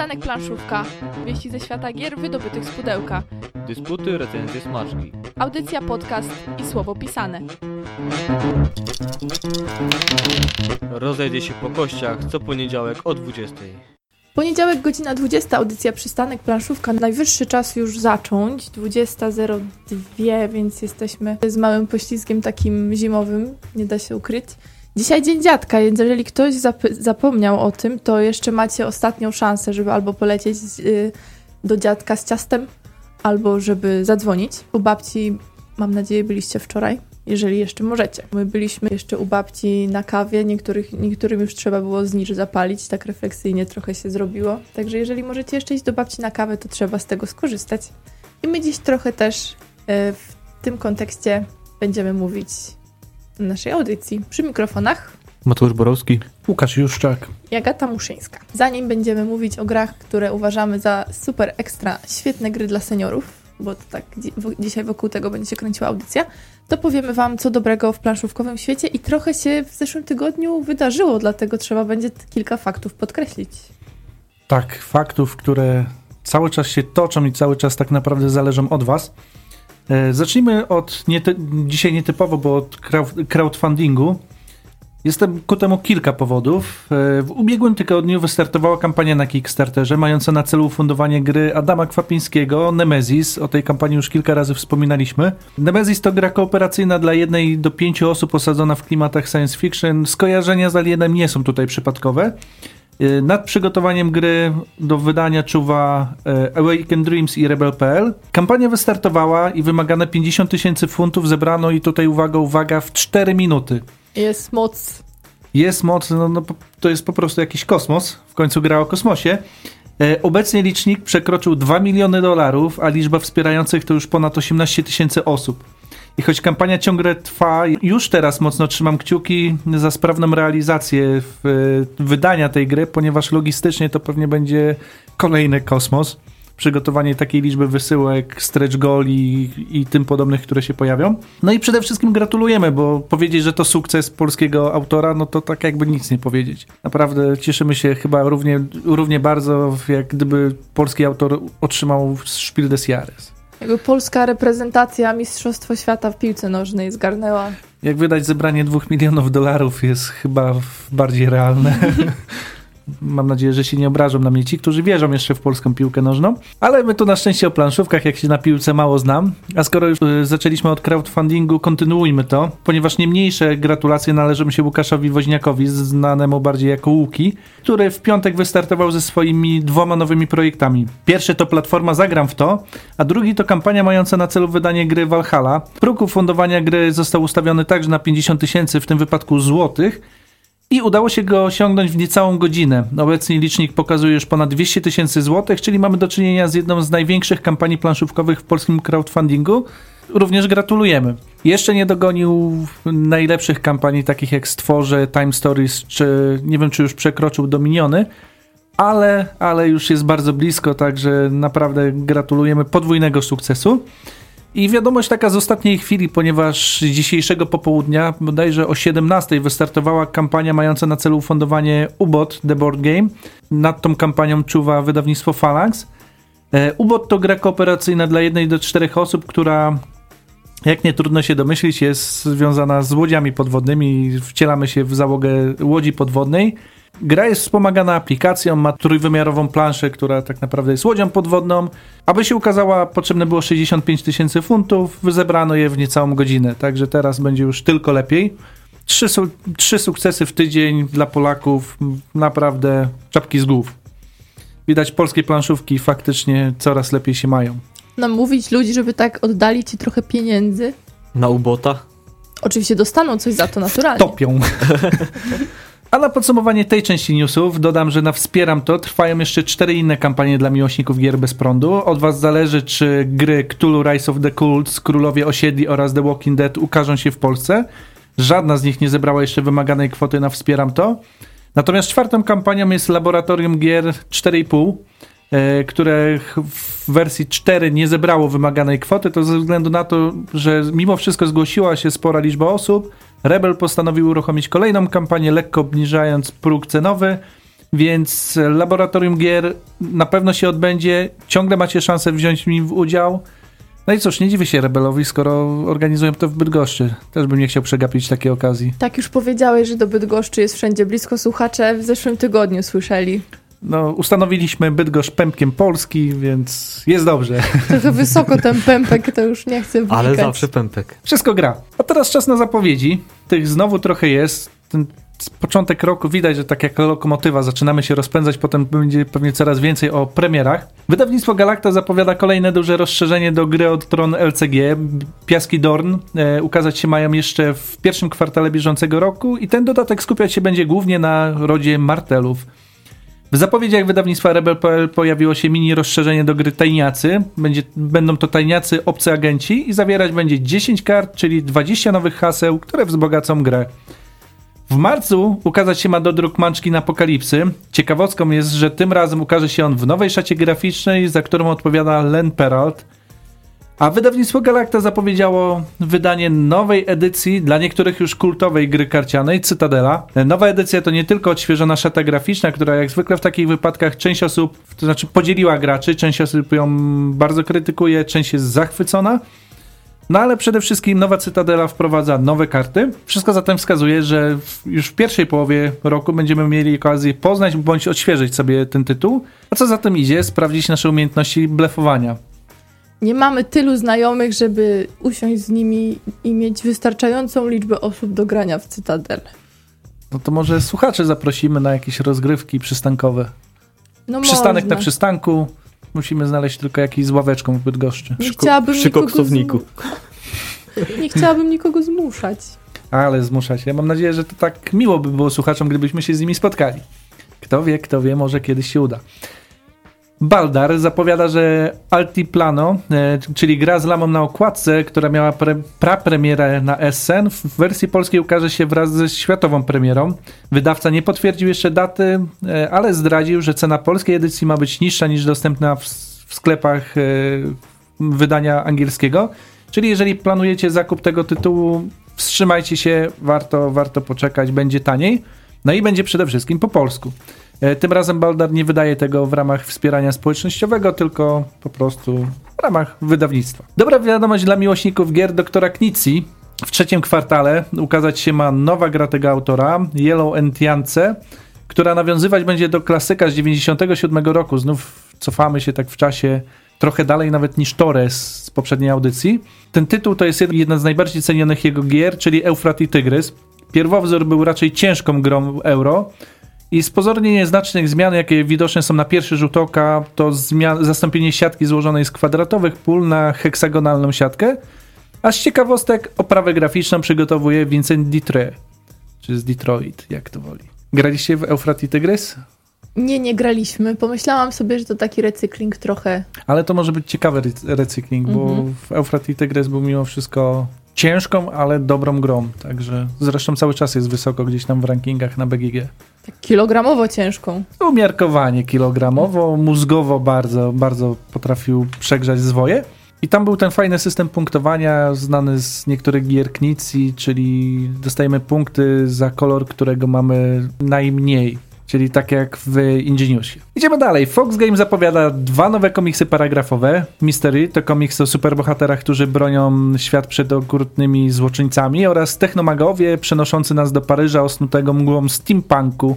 Przystanek Planszówka. Wieści ze świata gier wydobytych z pudełka. Dysputy, recenzje, smaczki. Audycja, podcast i słowo pisane. Rozejdzie się po kościach co poniedziałek o 20. Poniedziałek, godzina 20, audycja Przystanek Planszówka. Najwyższy czas już zacząć, 20.02, więc jesteśmy z małym poślizgiem takim zimowym, nie da się ukryć. Dzisiaj Dzień Dziadka, więc jeżeli ktoś zap- zapomniał o tym, to jeszcze macie ostatnią szansę, żeby albo polecieć y, do dziadka z ciastem, albo żeby zadzwonić. U babci, mam nadzieję, byliście wczoraj, jeżeli jeszcze możecie. My byliśmy jeszcze u babci na kawie, niektórych, niektórym już trzeba było znicz zapalić, tak refleksyjnie trochę się zrobiło. Także jeżeli możecie jeszcze iść do babci na kawę, to trzeba z tego skorzystać. I my dziś trochę też y, w tym kontekście będziemy mówić naszej audycji. Przy mikrofonach Mateusz Borowski. Łukasz Juszczak. i Agata Muszyńska. Zanim będziemy mówić o grach, które uważamy za super ekstra świetne gry dla seniorów, bo to tak dzisiaj wokół tego będzie się kręciła audycja, to powiemy Wam co dobrego w planszówkowym świecie i trochę się w zeszłym tygodniu wydarzyło, dlatego trzeba będzie kilka faktów podkreślić. Tak, faktów, które cały czas się toczą i cały czas tak naprawdę zależą od Was. E, Zacznijmy od dzisiaj nietypowo, bo od crowd- crowdfundingu. Jestem ku temu kilka powodów. E, W ubiegłym tygodniu wystartowała kampania na Kickstarterze mająca na celu ufundowanie gry Adama Kwapińskiego Nemesis. O tej kampanii już kilka razy wspominaliśmy. Nemesis to gra kooperacyjna dla jednej do pięciu osób osadzona w klimatach science fiction. Skojarzenia z Alienem nie są tutaj przypadkowe. Y, Nad przygotowaniem gry do wydania czuwa e, Awaken Dreams i Rebel.pl. Kampania wystartowała i wymagane 50 tysięcy funtów zebrano i tutaj uwaga, uwaga, w 4 minuty. Jest moc. Jest moc, no, no to jest po prostu jakiś kosmos. W końcu gra o kosmosie. E, Obecnie licznik przekroczył 2 miliony dolarów, a liczba wspierających to już ponad 18 tysięcy osób. I choć kampania ciągle trwa, już teraz mocno trzymam kciuki za sprawną realizację e, wydania tej gry, ponieważ logistycznie to pewnie będzie kolejny kosmos. Przygotowanie takiej liczby wysyłek, stretch goli i tym podobnych, które się pojawią. No i przede wszystkim gratulujemy, bo powiedzieć, że to sukces polskiego autora, no to tak jakby nic nie powiedzieć. Naprawdę cieszymy się chyba równie, równie bardzo, jak gdyby polski autor otrzymał Spiel des Jahres. Jakby polska reprezentacja Mistrzostwo Świata w piłce nożnej zgarnęła. Jak wydać zebranie dwóch milionów dolarów jest chyba bardziej realne. Mam nadzieję, że się nie obrażą na mnie ci, którzy wierzą jeszcze w polską piłkę nożną. Ale my tu na szczęście o planszówkach, jak się na piłce mało znam. A skoro już y, zaczęliśmy od crowdfundingu, kontynuujmy to, ponieważ nie mniejsze gratulacje należą się Łukaszowi Woźniakowi, znanemu bardziej jako Łuki, który w piątek wystartował ze swoimi dwoma nowymi projektami. Pierwszy to platforma Zagram w to, a drugi to kampania mająca na celu wydanie gry Valhalla. Próg ufundowania gry został ustawiony także na 50 tysięcy, w tym wypadku złotych, i udało się go osiągnąć w niecałą godzinę. Obecnie licznik pokazuje już ponad 200 tysięcy złotych, czyli mamy do czynienia z jedną z największych kampanii planszówkowych w polskim crowdfundingu. Również gratulujemy. Jeszcze nie dogonił najlepszych kampanii, takich jak Stworze, Time Stories, czy nie wiem, czy już przekroczył Dominiony, ale, ale już jest bardzo blisko, także naprawdę gratulujemy podwójnego sukcesu. I wiadomość taka z ostatniej chwili, ponieważ dzisiejszego popołudnia, bodajże o 17 wystartowała kampania mająca na celu ufundowanie UBOT The Board Game. Nad tą kampanią czuwa wydawnictwo Phalanx. E, UBOT to gra kooperacyjna dla jednej do czterech osób, która jak nie trudno się domyślić, jest związana z łodziami podwodnymi. Wcielamy się w załogę łodzi podwodnej. Gra jest wspomagana aplikacją, ma trójwymiarową planszę, która tak naprawdę jest łodzią podwodną. Aby się ukazała, potrzebne było 65 tysięcy funtów, zebrano je w niecałą godzinę, także teraz będzie już tylko lepiej. Trzy, su- trzy sukcesy w tydzień dla Polaków, naprawdę czapki z głów. Widać, polskie planszówki faktycznie coraz lepiej się mają. Namówić ludzi, żeby tak oddali ci trochę pieniędzy. Na ubota. Oczywiście dostaną coś za to naturalnie. topią. A na podsumowanie tej części newsów dodam, że na Wspieram to trwają jeszcze cztery inne kampanie dla miłośników gier bez prądu. Od Was zależy, czy gry Cthulhu Rise of the Cults, Królowie Osiedli oraz The Walking Dead ukażą się w Polsce. Żadna z nich nie zebrała jeszcze wymaganej kwoty na Wspieram to. Natomiast czwartą kampanią jest Laboratorium Gier 4,5, e, które w wersji 4 nie zebrało wymaganej kwoty, to ze względu na to, że mimo wszystko zgłosiła się spora liczba osób, Rebel postanowił uruchomić kolejną kampanię, lekko obniżając próg cenowy Więc laboratorium gier na pewno się odbędzie. Ciągle macie szansę wziąć w nim udział. No i cóż, nie dziwię się Rebelowi, skoro organizują to w Bydgoszczy. Też bym nie chciał przegapić takiej okazji. Tak już powiedziałeś, że do Bydgoszczy jest wszędzie blisko. Słuchacze w zeszłym tygodniu słyszeli. No, ustanowiliśmy Bydgoszcz pępkiem Polski, więc jest dobrze. Trochę wysoko ten pępek, to już nie chcę wnikać. Ale zawsze pępek. Wszystko gra. A teraz czas na zapowiedzi. Tych znowu trochę jest. Ten początek roku widać, że tak jak lokomotywa zaczynamy się rozpędzać, potem będzie pewnie coraz więcej o premierach. Wydawnictwo Galacta zapowiada kolejne duże rozszerzenie do gry od Tron LCG. Piaski Dorn e, ukazać się mają jeszcze w pierwszym kwartale bieżącego roku i ten dodatek skupiać się będzie głównie na rodzie martelów. W zapowiedziach wydawnictwa Rebel.pl pojawiło się mini rozszerzenie do gry Tajniacy. Będzie, będą to tajniacy obcy agenci i zawierać będzie 10 kart, czyli 20 nowych haseł, które wzbogacą grę. W marcu ukazać się ma dodruk Munchkin Apokalipsy. Ciekawostką jest, że tym razem ukaże się on w nowej szacie graficznej, za którą odpowiada Len Peralt. A wydawnictwo Galacta zapowiedziało wydanie nowej edycji dla niektórych już kultowej gry karcianej Cytadela. Nowa edycja to nie tylko odświeżona szata graficzna, która jak zwykle w takich wypadkach część osób, to znaczy podzieliła graczy, część osób ją bardzo krytykuje, część jest zachwycona. No ale przede wszystkim nowa Cytadela wprowadza nowe karty. Wszystko zatem wskazuje, że już w pierwszej połowie roku będziemy mieli okazję poznać bądź odświeżyć sobie ten tytuł. A co za tym idzie, sprawdzić nasze umiejętności blefowania. Nie mamy tylu znajomych, żeby usiąść z nimi i mieć wystarczającą liczbę osób do grania w Cytadel. No to może słuchacze zaprosimy na jakieś rozgrywki przystankowe. No Przystanek można. na przystanku. Musimy znaleźć tylko jakiś z ławeczką w Bydgoszczy. Nie chciałabym, Przy nikogo koksowniku. nie chciałabym nikogo zmuszać. Ale zmusza się. Ja mam nadzieję, że to tak miło by było słuchaczom, gdybyśmy się z nimi spotkali. Kto wie, kto wie, może kiedyś się uda. Baldar zapowiada, że Altiplano, e, czyli gra z lamą na okładce, która miała pre, prapremierę na Essen, w wersji polskiej ukaże się wraz ze światową premierą. Wydawca nie potwierdził jeszcze daty, e, ale zdradził, że cena polskiej edycji ma być niższa niż dostępna w, w sklepach e, wydania angielskiego. Czyli jeżeli planujecie zakup tego tytułu, wstrzymajcie się, warto, warto poczekać, będzie taniej. No i będzie przede wszystkim po polsku. E, Tym razem Baldar nie wydaje tego w ramach wspierania społecznościowego, tylko po prostu w ramach wydawnictwa. Dobra wiadomość dla miłośników gier doktora Knici. W trzecim kwartale ukazać się ma nowa gra tego autora, Yellow Entiance, która nawiązywać będzie do klasyka z 97 roku. Znów cofamy się tak w czasie trochę dalej nawet niż Torres z poprzedniej audycji. Ten tytuł to jest jedna z najbardziej cenionych jego gier, czyli Eufrat i Tygrys. Pierwowzór był raczej ciężką grą euro, i z pozornie nieznacznych zmian, jakie widoczne są na pierwszy rzut oka, to zmian, zastąpienie siatki złożonej z kwadratowych pól na heksagonalną siatkę. A z ciekawostek oprawę graficzną przygotowuje Vincent Ditre, czy z Detroit, jak to woli. Graliście w Eufrat i Tygrys? Nie, nie graliśmy. Pomyślałam sobie, że to taki recykling trochę. Ale to może być ciekawy recykling, bo Mhm. w Eufrat i Tygrys był mimo wszystko ciężką, ale dobrą grą. Także zresztą cały czas jest wysoko gdzieś tam w rankingach na BGG. Kilogramowo ciężką. umiarkowanie kilogramowo, mózgowo bardzo, bardzo potrafił przegrzać zwoje. I tam był ten fajny system punktowania, znany z niektórych gier Knici, czyli dostajemy punkty za kolor, którego mamy najmniej. Czyli tak jak w Ingeniusie. Idziemy dalej. Fox Game zapowiada dwa nowe komiksy paragrafowe. Mystery to komiks o superbohaterach, którzy bronią świat przed okrutnymi złoczyńcami oraz technomagowie przenoszący nas do Paryża osnutego mgłą steampunku.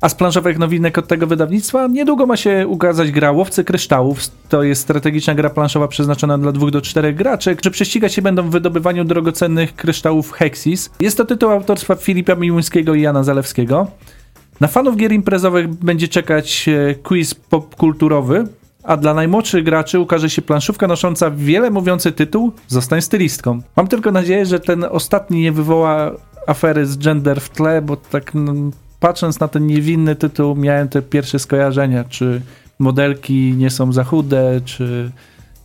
A z planszowych nowinek od tego wydawnictwa niedługo ma się ukazać gra Łowcy Kryształów. To jest strategiczna gra planszowa przeznaczona dla dwóch do czterech graczy, którzy prześcigać się będą w wydobywaniu drogocennych kryształów Hexis. Jest to tytuł autorstwa Filipa Miłuńskiego i Jana Zalewskiego. Na fanów gier imprezowych będzie czekać e, quiz popkulturowy, a dla najmłodszych graczy ukaże się planszówka nosząca wiele mówiący tytuł Zostań stylistką. Mam tylko nadzieję, że ten ostatni nie wywoła afery z gender w tle, bo tak no, patrząc na ten niewinny tytuł miałem te pierwsze skojarzenia, czy modelki nie są za chude, czy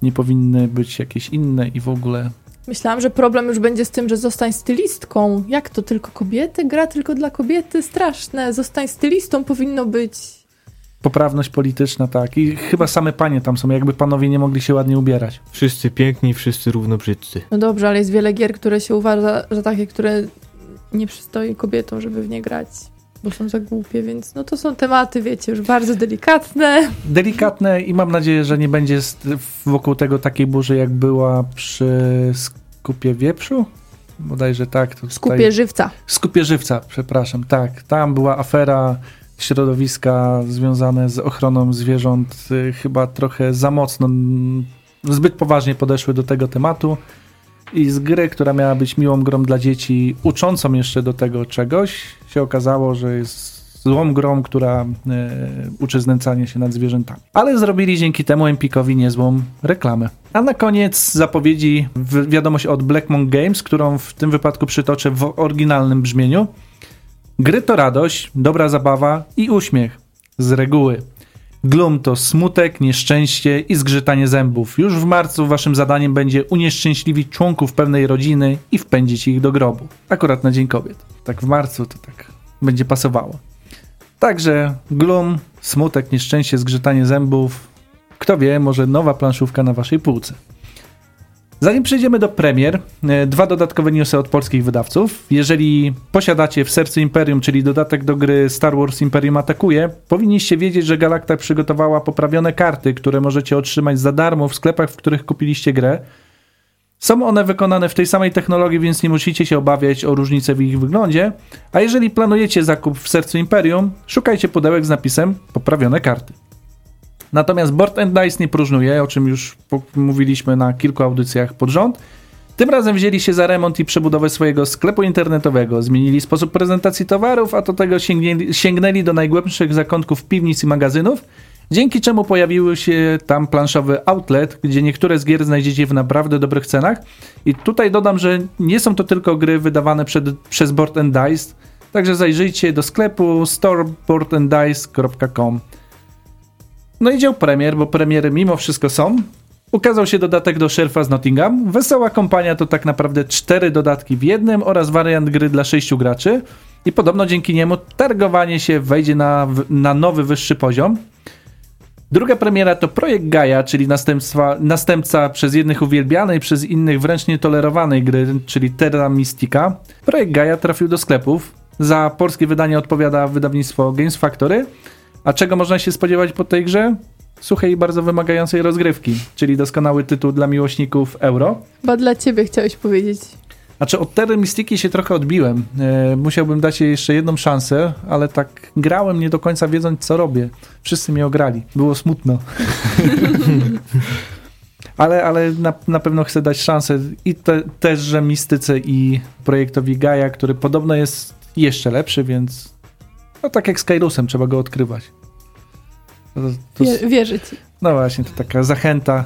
nie powinny być jakieś inne i w ogóle Myślałam, że problem już będzie z tym, że zostań stylistką. Jak to tylko kobiety? Gra tylko dla kobiety? Straszne. Zostań stylistą powinno być. poprawność polityczna, tak. I chyba same panie tam są, jakby panowie nie mogli się ładnie ubierać. Wszyscy piękni, wszyscy równo brzydcy. No dobrze, ale jest wiele gier, które się uważa, że takie, które nie przystoi kobietom, żeby w nie grać. bo są za głupie, więc no to są tematy, wiecie, już bardzo delikatne. Delikatne i mam nadzieję, że nie będzie wokół tego takiej burzy, jak była przy skupie wieprzu. Bodajże tak. Tutaj- Skupie żywca. Skupie żywca, przepraszam, tak. Tam była afera środowiska związane z ochroną zwierząt. y, Chyba trochę za mocno, zbyt poważnie podeszły do tego tematu. I z gry, która miała być miłą grą dla dzieci, uczącą jeszcze do tego czegoś, się okazało, że jest złą grą, która e, uczy znęcania się nad zwierzętami. Ale zrobili dzięki temu Empikowi niezłą reklamę. A na koniec zapowiedzi wiadomość od Blackmon Games, którą w tym wypadku przytoczę w oryginalnym brzmieniu. Gry to radość, dobra zabawa i uśmiech. Z reguły. Glum to smutek, nieszczęście i zgrzytanie zębów. Już w marcu waszym zadaniem będzie unieszczęśliwić członków pewnej rodziny i wpędzić ich do grobu. Akurat na Dzień Kobiet. Tak w marcu to tak będzie pasowało. Także glum, smutek, nieszczęście, zgrzytanie zębów. Kto wie, może nowa planszówka na waszej półce. Zanim przejdziemy do premier, e, dwa dodatkowe newsy od polskich wydawców. Jeżeli posiadacie w sercu Imperium, czyli dodatek do gry Star Wars Imperium Atakuje, powinniście wiedzieć, że Galacta przygotowała poprawione karty, które możecie otrzymać za darmo w sklepach, w których kupiliście grę. Są one wykonane w tej samej technologii, więc nie musicie się obawiać o różnicę w ich wyglądzie. A jeżeli planujecie zakup w sercu Imperium, szukajcie pudełek z napisem poprawione karty. Natomiast Board and Dice nie próżnuje, o czym już mówiliśmy na kilku audycjach pod rząd. Tym razem wzięli się za remont i przebudowę swojego sklepu internetowego. Zmienili sposób prezentacji towarów, a do tego sięgnęli, sięgnęli do najgłębszych zakątków piwnic i magazynów, dzięki czemu pojawiły się tam planszowy outlet, gdzie niektóre z gier znajdziecie w naprawdę dobrych cenach. I tutaj dodam, że nie są to tylko gry wydawane przed, przez Board and Dice, także zajrzyjcie do sklepu storeboardanddice.com. No i dział premier, bo premiery mimo wszystko są. Ukazał się dodatek do Sherfa z Nottingham. Wesoła kompania to tak naprawdę cztery dodatki w jednym oraz wariant gry dla sześciu graczy. I podobno dzięki niemu targowanie się wejdzie na, na nowy, wyższy poziom. Druga premiera to Projekt Gaia, czyli następstwa, następca przez jednych uwielbianej, przez innych wręcz nietolerowanej gry, czyli Terra Mystica. Projekt Gaia trafił do sklepów. Za polskie wydanie odpowiada wydawnictwo Games Factory. A czego można się spodziewać po tej grze? Suchej i bardzo wymagającej rozgrywki, czyli doskonały tytuł dla miłośników euro. Chyba dla ciebie chciałeś powiedzieć. Znaczy od Terry Mystiki się trochę odbiłem. E, musiałbym dać jej jeszcze jedną szansę, ale tak grałem nie do końca wiedząc co robię. Wszyscy mnie ograli. Było smutno. ale ale na, na pewno chcę dać szansę i te, też, że Mistyce i projektowi Gaia, który podobno jest jeszcze lepszy, więc no tak jak z Kailusem, trzeba go odkrywać. To, to, Wie, wierzę ci. no właśnie, to taka zachęta.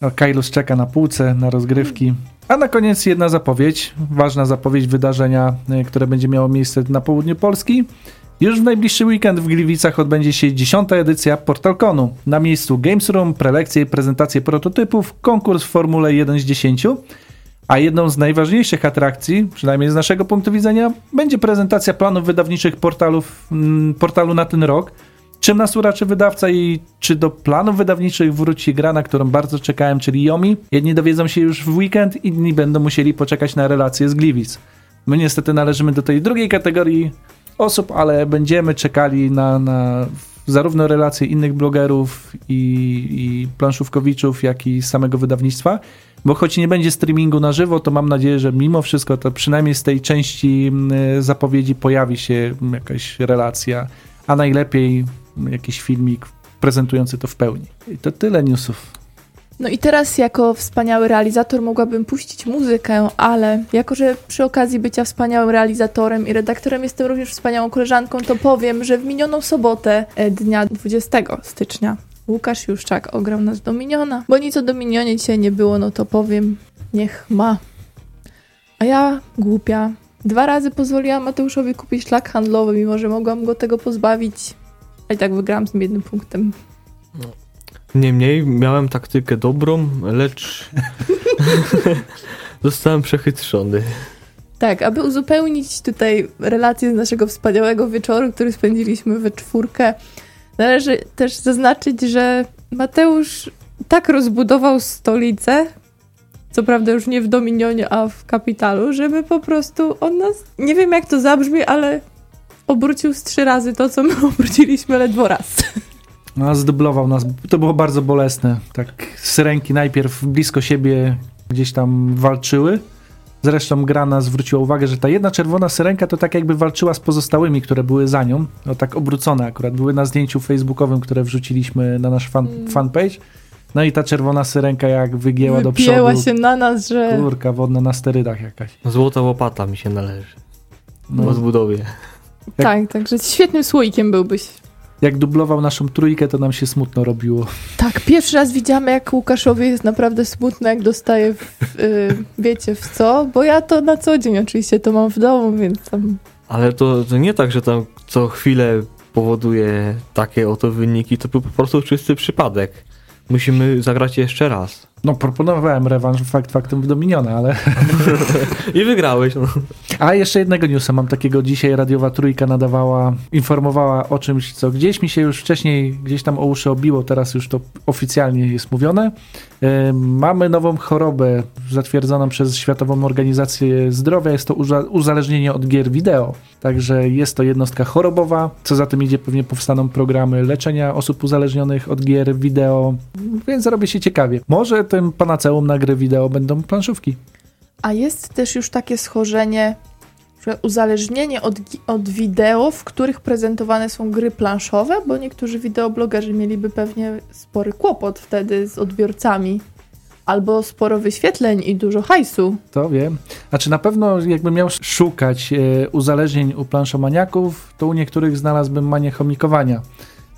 No, Kailus czeka na półce, na rozgrywki. A na koniec jedna zapowiedź, ważna zapowiedź wydarzenia, y, które będzie miało miejsce na południu Polski. Już w najbliższy weekend w Gliwicach odbędzie się dziesiąta edycja PortalConu. Na miejscu Games Room, prelekcje i prezentacje prototypów, konkurs w Formule 1 z 10. A jedną z najważniejszych atrakcji, przynajmniej z naszego punktu widzenia, będzie prezentacja planów wydawniczych portalów, mm, portalu na ten rok. Czym nas uraczy wydawca i czy do planów wydawniczych wróci gra, na którą bardzo czekałem, czyli Yomi? Jedni dowiedzą się już w weekend, inni będą musieli poczekać na relacje z Gliwic. My niestety należymy do tej drugiej kategorii osób, ale będziemy czekali na, na zarówno relacje innych blogerów i, i planszówkowiczów, jak i samego wydawnictwa. Bo choć nie będzie streamingu na żywo, to mam nadzieję, że mimo wszystko to przynajmniej z tej części mm, zapowiedzi pojawi się jakaś relacja, a najlepiej jakiś filmik prezentujący to w pełni. I to tyle newsów. No i teraz jako wspaniały realizator mogłabym puścić muzykę, ale jako, że przy okazji bycia wspaniałym realizatorem i redaktorem jestem również wspaniałą koleżanką, to powiem, że w minioną sobotę e, dnia 20 stycznia Łukasz Juszczak ograł nas Dominiona. Bo nic o Dominionie dzisiaj nie było, no to powiem, niech ma. A ja, głupia, dwa razy pozwoliłam Mateuszowi kupić szlak handlowy, mimo że mogłam go tego pozbawić. A i tak wygrałam z tym jednym punktem. Niemniej miałem taktykę dobrą, lecz zostałem przechytrzony. Tak, aby uzupełnić tutaj relację z naszego wspaniałego wieczoru, który spędziliśmy we czwórkę, należy też zaznaczyć, że Mateusz tak rozbudował stolicę, co prawda już nie w Dominionie, a w Kapitalu, żeby po prostu on nas, nie wiem jak to zabrzmi, ale obrócił z trzy razy to, co my obróciliśmy ledwo raz. No, zdublował nas. To było bardzo bolesne. Tak, syrenki najpierw blisko siebie gdzieś tam walczyły. Zresztą grana zwróciła uwagę, że ta jedna czerwona syrenka to tak jakby walczyła z pozostałymi, które były za nią. No tak obrócone akurat. Były na zdjęciu facebookowym, które wrzuciliśmy na nasz fan, Mm. fanpage. No i ta czerwona syrenka jak wygięła do Wypięła przodu. się na nas, że... Kurka wodna na sterydach jakaś. Złota łopata mi się należy. No. Po zbudowie. Tak, także świetnym słoikiem byłbyś. Jak dublował naszą trójkę, to nam się smutno robiło. Tak, pierwszy raz widziamy, jak Łukaszowi jest naprawdę smutno, jak dostaje, w, y, wiecie w co, bo ja to na co dzień oczywiście to mam w domu, więc tam... Ale to, to nie tak, że tam co chwilę powoduje takie oto wyniki, to był po prostu czysty przypadek. Musimy zagrać jeszcze raz. No, proponowałem rewanż fakt faktem w Dominiona, ale... I wygrałeś. No. A jeszcze jednego newsa mam takiego. Dzisiaj radiowa trójka nadawała, informowała o czymś, co gdzieś mi się już wcześniej gdzieś tam o uszy obiło, teraz już to oficjalnie jest mówione. E, mamy nową chorobę zatwierdzoną przez Światową Organizację Zdrowia. Jest to uza- uzależnienie od gier wideo. Także jest to jednostka chorobowa. Co za tym idzie, pewnie powstaną programy leczenia osób uzależnionych od gier wideo, więc robi się ciekawie. Może tym panaceum na gry wideo będą planszówki. A jest też już takie schorzenie, że uzależnienie od, od wideo, w których prezentowane są gry planszowe, bo niektórzy wideoblogerzy mieliby pewnie spory kłopot wtedy z odbiorcami. Albo sporo wyświetleń i dużo hajsu. To wiem. Znaczy na pewno jakbym miał szukać e, uzależnień u planszomaniaków, to u niektórych znalazłbym manię chomikowania,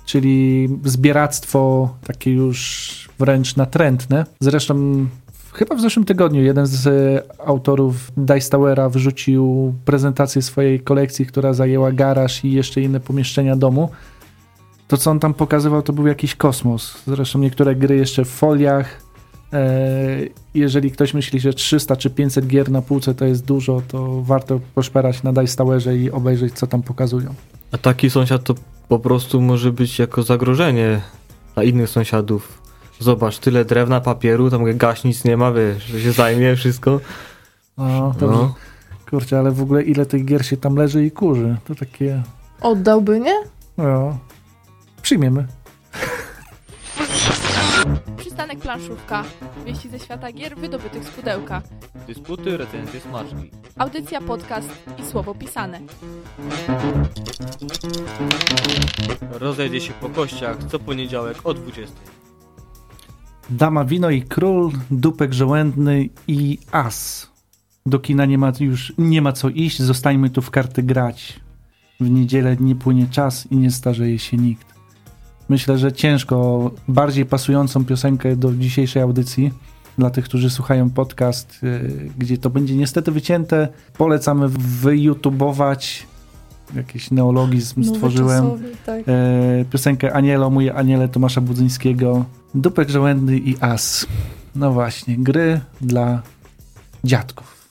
czyli zbieractwo takie już wręcz natrętne. Zresztą chyba w zeszłym tygodniu jeden z e, autorów Dice Towera wrzucił prezentację swojej kolekcji, która zajęła garaż i jeszcze inne pomieszczenia domu. To, co on tam pokazywał, to był jakiś kosmos. Zresztą niektóre gry jeszcze w foliach, E, Jeżeli ktoś myśli, że 300 czy 500 gier na półce to jest dużo, to warto poszperać na Dice Towerze i obejrzeć, co tam pokazują. A taki sąsiad to po prostu może być jako zagrożenie dla innych sąsiadów. Zobacz, tyle drewna, papieru, tam gaśnic nie ma, wiesz, że się zajmie wszystko. No, to No. Kurczę, ale w ogóle ile tych gier się tam leży i kurzy? To takie... Oddałby, nie? No, przyjmiemy. Przystanek planszówka. Wieści ze świata gier wydobytych z pudełka. Dysputy, recenzje, smaczki. Audycja, podcast i słowo pisane. Rozejdzie się po kościach co poniedziałek o 20. Dama, wino i król, dupek żołędny i as. Do kina nie ma już nie ma co iść, zostańmy tu w karty grać. W niedzielę nie płynie czas i nie starzeje się nikt. Myślę, że ciężko bardziej pasującą piosenkę do dzisiejszej audycji dla tych, którzy słuchają podcast, yy, gdzie to będzie niestety wycięte. Polecamy wyjutubować. Jakiś neologizm stworzyłem. Nowoczasowy, tak. E, piosenkę Anielo, mój Aniele Tomasza Budzyńskiego, Dupek Żołędny i As. No właśnie, gry dla dziadków.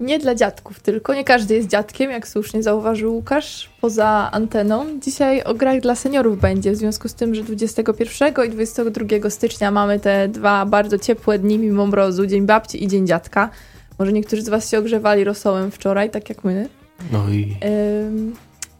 Nie dla dziadków tylko, nie każdy jest dziadkiem, jak słusznie zauważył Łukasz, poza anteną. Dzisiaj o grach dla seniorów będzie, w związku z tym, że 21 i 22 stycznia mamy te dwa bardzo ciepłe dni mimo mrozu, Dzień Babci i Dzień Dziadka. Może niektórzy z Was się ogrzewali rosołem wczoraj, tak jak my. No i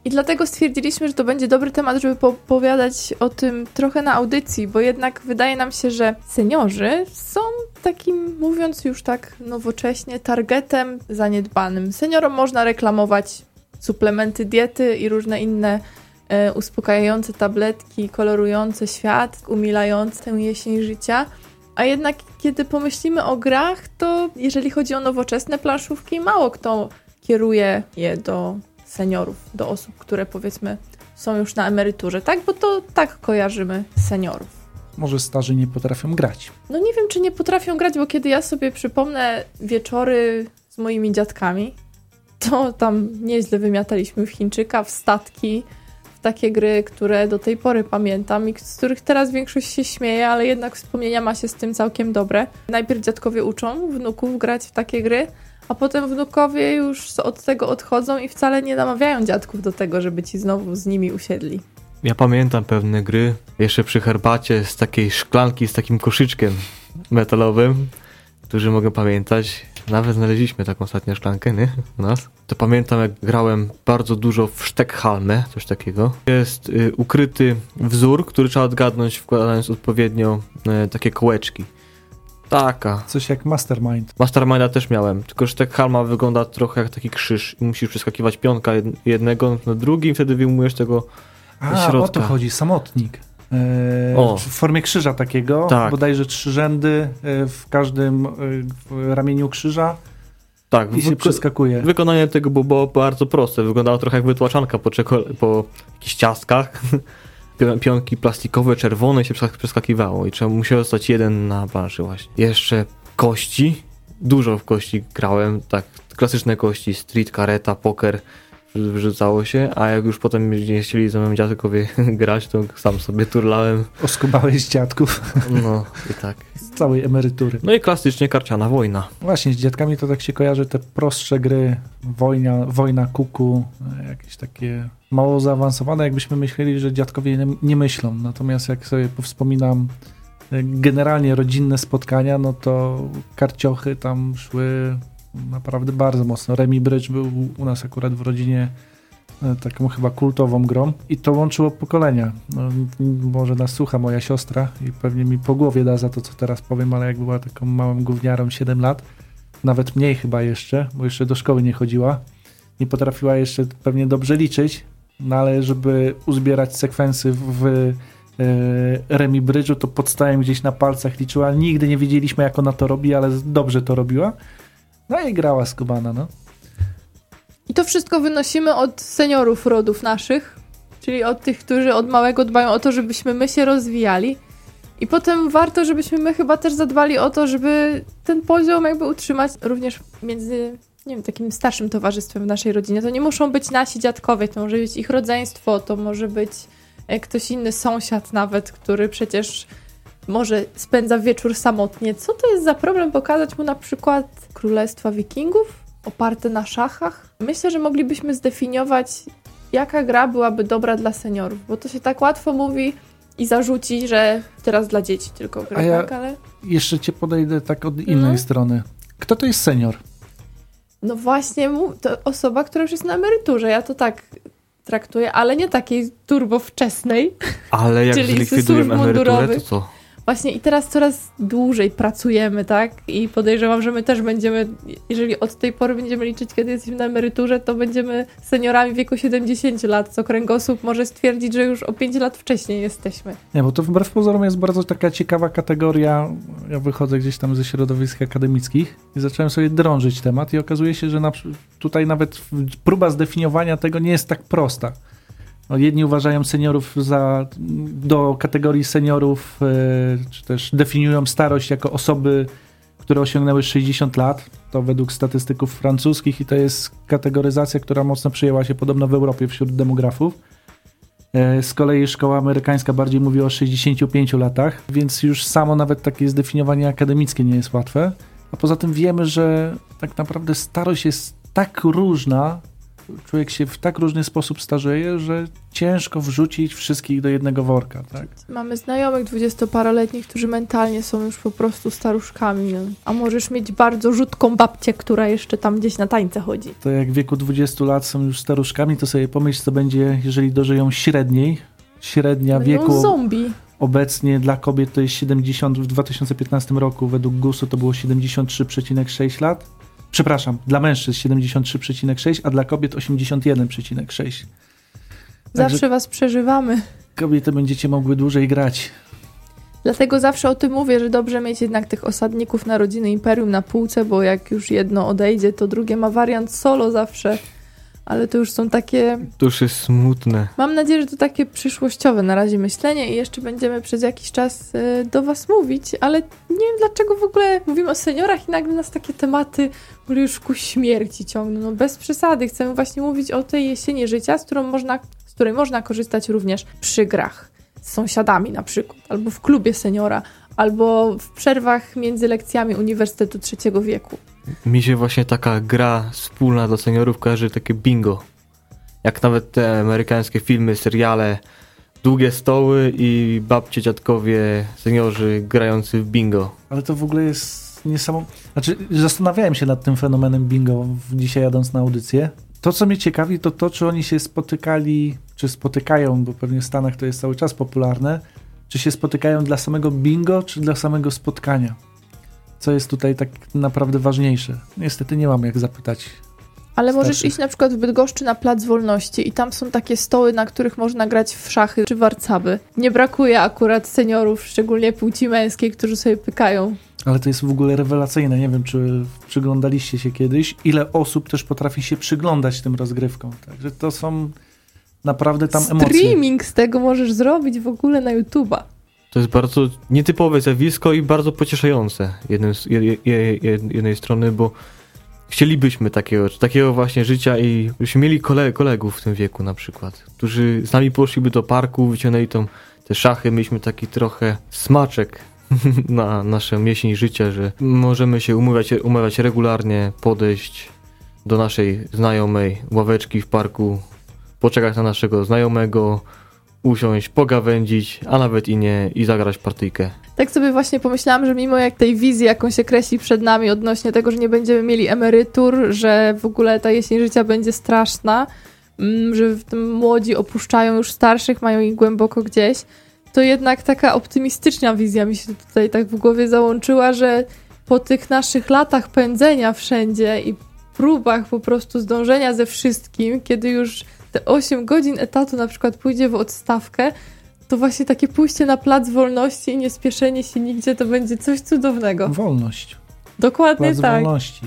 I dlatego stwierdziliśmy, że to będzie dobry temat, żeby popowiadać o tym trochę na audycji, bo jednak wydaje nam się, że seniorzy są takim, mówiąc już tak nowocześnie, targetem zaniedbanym. Seniorom można reklamować suplementy diety i różne inne e, uspokajające tabletki, kolorujące świat, umilające tę jesień życia. A jednak, kiedy pomyślimy o grach, to jeżeli chodzi o nowoczesne planszówki, mało kto kieruje je do seniorów, do osób, które powiedzmy są już na emeryturze, tak? Bo to tak kojarzymy seniorów. Może starzy nie potrafią grać. No nie wiem, czy nie potrafią grać, bo kiedy ja sobie przypomnę wieczory z moimi dziadkami, to tam nieźle wymiataliśmy w Chińczyka, w statki, w takie gry, które do tej pory pamiętam i z których teraz większość się śmieje, ale jednak wspomnienia ma się z tym całkiem dobre. Najpierw dziadkowie uczą wnuków grać w takie gry, a potem wnukowie już od tego odchodzą i wcale nie namawiają dziadków do tego, żeby ci znowu z nimi usiedli. ja pamiętam pewne gry, jeszcze przy herbacie z takiej szklanki z takim koszyczkiem metalowym. którzy mogą pamiętać, nawet znaleźliśmy taką ostatnią szklankę, nie? U nas. To pamiętam, jak grałem bardzo dużo w Steckhalmę, coś takiego. Jest y, ukryty wzór, który trzeba odgadnąć, wkładając odpowiednio y, takie kołeczki. Taka. Coś jak Mastermind. Masterminda też miałem, tylko że Steckhalma wygląda trochę jak taki krzyż i musisz przeskakiwać pionka jed- jednego na drugi i wtedy wyjmujesz tego A, środka. o to chodzi, samotnik. O. w formie krzyża takiego, Tak. bodajże trzy rzędy e, w każdym e, ramieniu krzyża Tak, i się przeskakuje. wykonanie tego było, bardzo proste. Wyglądało trochę jak wytłaczanka po, po jakichś ciastkach. Pio- Pionki plastikowe, czerwone się przesk- przeskakiwało i trzeba musiał zostać jeden na planszy właśnie. Jeszcze kości. Dużo w kości grałem, tak klasyczne kości, street, kareta, poker wyrzucało się, a jak już potem nie chcieli ze mną dziadkowie grać, to sam sobie turlałem. Oskubałeś dziadków No i tak. z całej emerytury. No i klasycznie karciana wojna. Właśnie, z dziadkami to tak się kojarzy te prostsze gry, wojna, wojna kuku, jakieś takie mało zaawansowane, jakbyśmy myśleli, że dziadkowie nie, nie myślą. Natomiast jak sobie wspominam e, generalnie rodzinne spotkania, no to karciochy tam szły naprawdę bardzo mocno. Remi Bridge był u nas akurat w rodzinie e, taką chyba kultową grą i to łączyło pokolenia. No, może nas słucha moja siostra i pewnie mi po głowie da za to, co teraz powiem, ale jak była taką małą gówniarą 7 lat, nawet mniej chyba jeszcze, bo jeszcze do szkoły nie chodziła, nie potrafiła jeszcze pewnie dobrze liczyć, no ale żeby uzbierać sekwensy w e, Remi Bridge'u, to podstałem gdzieś na palcach liczyła. Nigdy nie wiedzieliśmy, jak ona to robi, ale dobrze to robiła. No i grała skubana, no. I to wszystko wynosimy od seniorów rodów naszych, czyli od tych, którzy od małego dbają o to, żebyśmy my się rozwijali. I potem warto, żebyśmy my chyba też zadbali o to, żeby ten poziom jakby utrzymać również między, nie wiem, takim starszym towarzystwem w naszej rodzinie. To nie muszą być nasi dziadkowie, to może być ich rodzeństwo, to może być e, ktoś inny sąsiad nawet, który przecież może spędza wieczór samotnie. Co to jest za problem pokazać mu na przykład Królestwa Wikingów oparte na szachach? Myślę, że moglibyśmy zdefiniować, jaka gra byłaby dobra dla seniorów, bo to się tak łatwo mówi i zarzuci, że teraz dla dzieci tylko gra, A ja- tak? Ale Jeszcze cię podejdę tak od innej Mhm. strony. Kto to jest senior? No właśnie, to osoba, która już jest na emeryturze, ja to tak traktuję, ale nie takiej turbo wczesnej. Ale jak Czyli zlikwidujemy emeryturę, to co? Właśnie i teraz coraz dłużej pracujemy, tak? I podejrzewam, że my też będziemy, jeżeli od tej pory będziemy liczyć, kiedy jesteśmy na emeryturze, to będziemy seniorami w wieku 70 lat, co kręgosłup może stwierdzić, że już o 5 lat wcześniej jesteśmy. Nie, bo to wbrew pozorom jest bardzo taka ciekawa kategoria. Ja wychodzę gdzieś tam ze środowisk akademickich i zacząłem sobie drążyć temat i okazuje się, że na, tutaj nawet próba zdefiniowania tego nie jest tak prosta. No, jedni uważają seniorów za, do kategorii seniorów, e, czy też definiują starość jako osoby, które osiągnęły 60 lat. To według statystyków francuskich i to jest kategoryzacja, która mocno przyjęła się podobno w Europie wśród demografów. E, Z kolei szkoła amerykańska bardziej mówi o 65 latach, więc już samo nawet takie zdefiniowanie akademickie nie jest łatwe. A poza tym wiemy, że tak naprawdę starość jest tak różna, człowiek się w tak różny sposób starzeje, że ciężko wrzucić wszystkich do jednego worka, tak? Mamy znajomych dwudziestoparoletnich, którzy mentalnie są już po prostu staruszkami. No. A możesz mieć bardzo rzutką babcię, która jeszcze tam gdzieś na tańce chodzi. To jak w wieku 20 lat są już staruszkami, to sobie pomyśl, co będzie, jeżeli dożyją średniej. Średnia Będą wieku zombie. obecnie dla kobiet to jest 70, w 2015 roku według GUS-u to było 73,6 lat. Przepraszam, dla mężczyzn 73,6, a dla kobiet 81,6. Zawsze Także was przeżywamy. kobiety będziecie mogły dłużej grać. Dlatego zawsze o tym mówię, że dobrze mieć jednak tych osadników na rodziny imperium na półce, bo jak już jedno odejdzie, to drugie ma wariant solo zawsze. Ale to już są takie. To już jest smutne. Mam nadzieję, że to takie przyszłościowe na razie myślenie i jeszcze będziemy przez jakiś czas y, do Was mówić, ale nie wiem dlaczego w ogóle mówimy o seniorach i nagle nas takie tematy już ku śmierci ciągną. No bez przesady. Chcemy właśnie mówić o tej jesieni życia, z, którą można, z której można korzystać również przy grach. Z sąsiadami na przykład, albo w klubie seniora, albo w przerwach między lekcjami Uniwersytetu Trzeciego Wieku. Mi się właśnie taka gra wspólna dla seniorów kojarzy takie bingo. Jak nawet te amerykańskie filmy, seriale, długie stoły i babcie, dziadkowie, seniorzy grający w bingo. Ale to w ogóle jest niesamowite. Znaczy, zastanawiałem się nad tym fenomenem bingo dzisiaj jadąc na audycję. To, co mnie ciekawi, to to, czy oni się spotykali, czy spotykają, bo pewnie w Stanach to jest cały czas popularne, czy się spotykają dla samego bingo, czy dla samego spotkania. Co jest tutaj tak naprawdę ważniejsze? Niestety nie mam jak zapytać. Ale możesz Starszych. iść na przykład w Bydgoszczy na Plac Wolności i tam są takie stoły, na których można grać w szachy czy warcaby. Nie brakuje akurat seniorów, szczególnie płci męskiej, którzy sobie pykają. Ale to jest w ogóle rewelacyjne. Nie wiem, czy przyglądaliście się kiedyś, ile osób też potrafi się przyglądać tym rozgrywkom. Także to są naprawdę tam emocje. Streaming z tego możesz zrobić w ogóle na YouTube'a. To jest bardzo nietypowe zjawisko i bardzo pocieszające jednym z, je, je, je, jednej strony, bo chcielibyśmy takiego, takiego właśnie życia i byśmy mieli kole, kolegów w tym wieku na przykład, którzy z nami poszliby do parku, wyciągnęli tą, te szachy, mieliśmy taki trochę smaczek na naszą jesień życia, że możemy się umawiać, umawiać regularnie, podejść do naszej znajomej ławeczki w parku, poczekać na naszego znajomego, usiąść, pogawędzić, a nawet i nie, i zagrać partyjkę. Tak sobie właśnie pomyślałam, że mimo jak tej wizji, jaką się kreśli przed nami odnośnie tego, że nie będziemy mieli emerytur, że w ogóle ta jesień życia będzie straszna, mm, że młodzi opuszczają już starszych, mają ich głęboko gdzieś, to jednak taka optymistyczna wizja mi się tutaj tak w głowie załączyła, że po tych naszych latach pędzenia wszędzie i próbach po prostu zdążenia ze wszystkim, kiedy już te 8 godzin etatu na przykład pójdzie w odstawkę, to właśnie takie pójście na plac wolności i nie spieszenie się nigdzie to będzie coś cudownego. Wolność. Dokładnie Plac tak. wolności.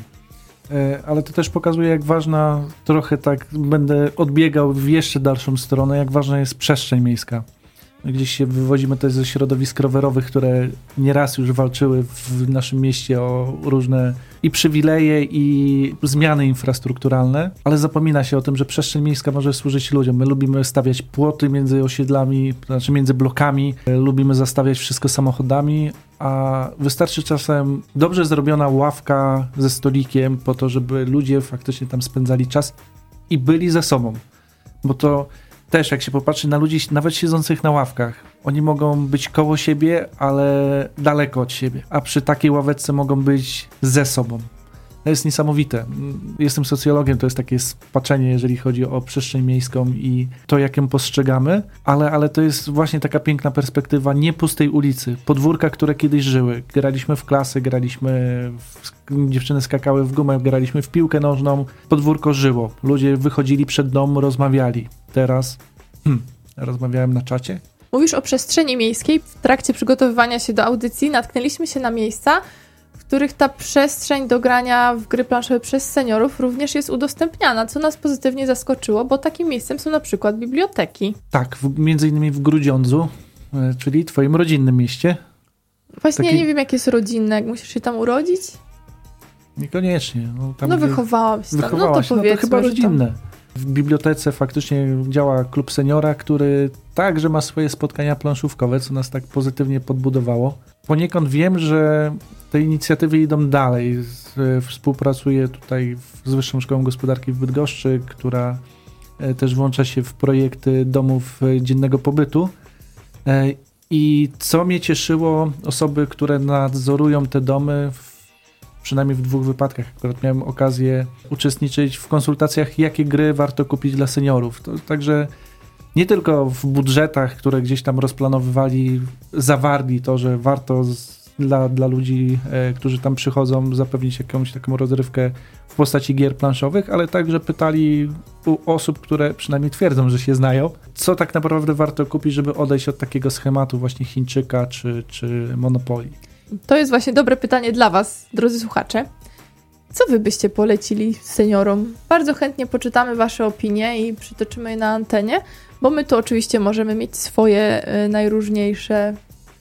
E, Ale to też pokazuje, jak ważna, trochę tak będę odbiegał w jeszcze dalszą stronę, jak ważna jest przestrzeń miejska. Gdzieś się wywodzimy też ze środowisk rowerowych, które nieraz już walczyły w naszym mieście o różne i przywileje, i zmiany infrastrukturalne, ale zapomina się o tym, że przestrzeń miejska może służyć ludziom. My lubimy stawiać płoty między osiedlami, znaczy między blokami, e, lubimy zastawiać wszystko samochodami, a wystarczy czasem dobrze zrobiona ławka ze stolikiem po to, żeby ludzie faktycznie tam spędzali czas i byli ze sobą. Bo to też, jak się popatrzy na ludzi, nawet siedzących na ławkach, oni mogą być koło siebie, ale daleko od siebie, a przy takiej ławeczce mogą być ze sobą. To jest niesamowite. Jestem socjologiem, to jest takie spaczenie, jeżeli chodzi o przestrzeń miejską i to, jak ją postrzegamy, ale, ale to jest właśnie taka piękna perspektywa nie pustej ulicy, podwórka, które kiedyś żyły. Graliśmy w klasy, graliśmy, w, dziewczyny skakały w gumę, graliśmy w piłkę nożną, podwórko żyło. Ludzie wychodzili przed dom, rozmawiali. Teraz hmm, rozmawiałem na czacie. Mówisz o przestrzeni miejskiej. W trakcie przygotowywania się do audycji natknęliśmy się na miejsca, których ta przestrzeń do grania w gry planszowe przez seniorów również jest udostępniana, co nas pozytywnie zaskoczyło, bo takim miejscem są na przykład biblioteki. Tak, w, między innymi w Grudziądzu, e, czyli twoim rodzinnym mieście. Właśnie Taki- ja nie wiem, jak jest rodzinne, musisz się tam urodzić. Niekoniecznie. No, tam no wychowałam się tam, no to Wychowałaś, no to, powiedzmy, chyba że tam- rodzinne. W bibliotece faktycznie działa klub seniora, który także ma swoje spotkania planszówkowe, co nas tak pozytywnie podbudowało. Poniekąd wiem, że te inicjatywy idą dalej. E, Współpracuję tutaj z Wyższą Szkołą Gospodarki w Bydgoszczy, która e, też włącza się w projekty domów e, dziennego pobytu. I co mnie cieszyło, osoby, które nadzorują te domy, w, przynajmniej w dwóch wypadkach, akurat miałem okazję uczestniczyć w konsultacjach, jakie gry warto kupić dla seniorów. To, także nie tylko w budżetach, które gdzieś tam rozplanowywali, zawarli to, że warto z, dla, dla ludzi, e, którzy tam przychodzą, zapewnić jakąś taką rozrywkę w postaci gier planszowych, ale także pytali u osób, które przynajmniej twierdzą, że się znają, co tak naprawdę warto kupić, żeby odejść od takiego schematu właśnie Chińczyka czy, czy Monopolii. To jest właśnie dobre pytanie dla Was, drodzy słuchacze. Co Wy byście polecili seniorom? Bardzo chętnie poczytamy Wasze opinie i przytoczymy je na antenie, bo my tu oczywiście możemy mieć swoje y, najróżniejsze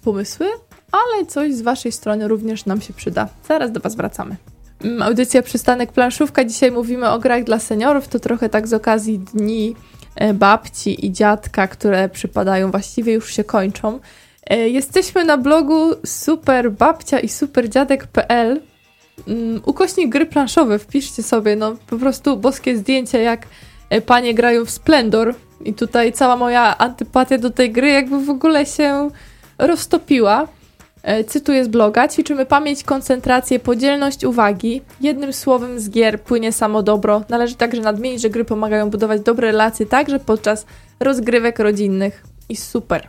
pomysły, ale coś z Waszej strony również nam się przyda. Zaraz do Was wracamy. Mm, Audycja Przystanek Planszówka. Dzisiaj mówimy o grach dla seniorów. To trochę tak z okazji dni e, babci i dziadka, które przypadają, właściwie już się kończą. E, Jesteśmy na blogu superbabcia i superdziadek.pl Mm, Ukośnik gry planszowe, wpiszcie sobie, no po prostu boskie zdjęcia, jak e, panie grają w Splendor i tutaj cała moja antypatia do tej gry jakby w ogóle się roztopiła. E, Cytuję z bloga: Ćwiczymy pamięć, koncentrację, podzielność uwagi. Jednym słowem z gier płynie samo dobro. Należy także nadmienić, że gry pomagają budować dobre relacje także podczas rozgrywek rodzinnych. I super.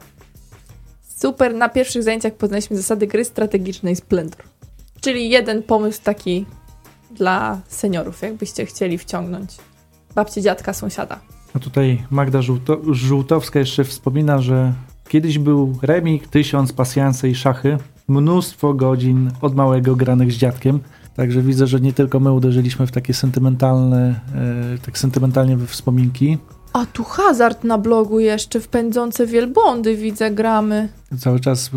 Super, na pierwszych zajęciach poznaliśmy zasady gry strategicznej Splendor. Czyli jeden pomysł taki dla seniorów, jakbyście chcieli wciągnąć babcie, dziadka, sąsiada. A tutaj Magda Żółto Żółtowska jeszcze wspomina, że kiedyś był remik, tysiąc, pasjanse i szachy. Mnóstwo godzin od małego granych z dziadkiem. Także widzę, że nie tylko my uderzyliśmy w takie sentymentalne, e, tak sentymentalnie we wspominki. A tu hazard na blogu jeszcze, w pędzące wielbłądy widzę, gramy. Cały czas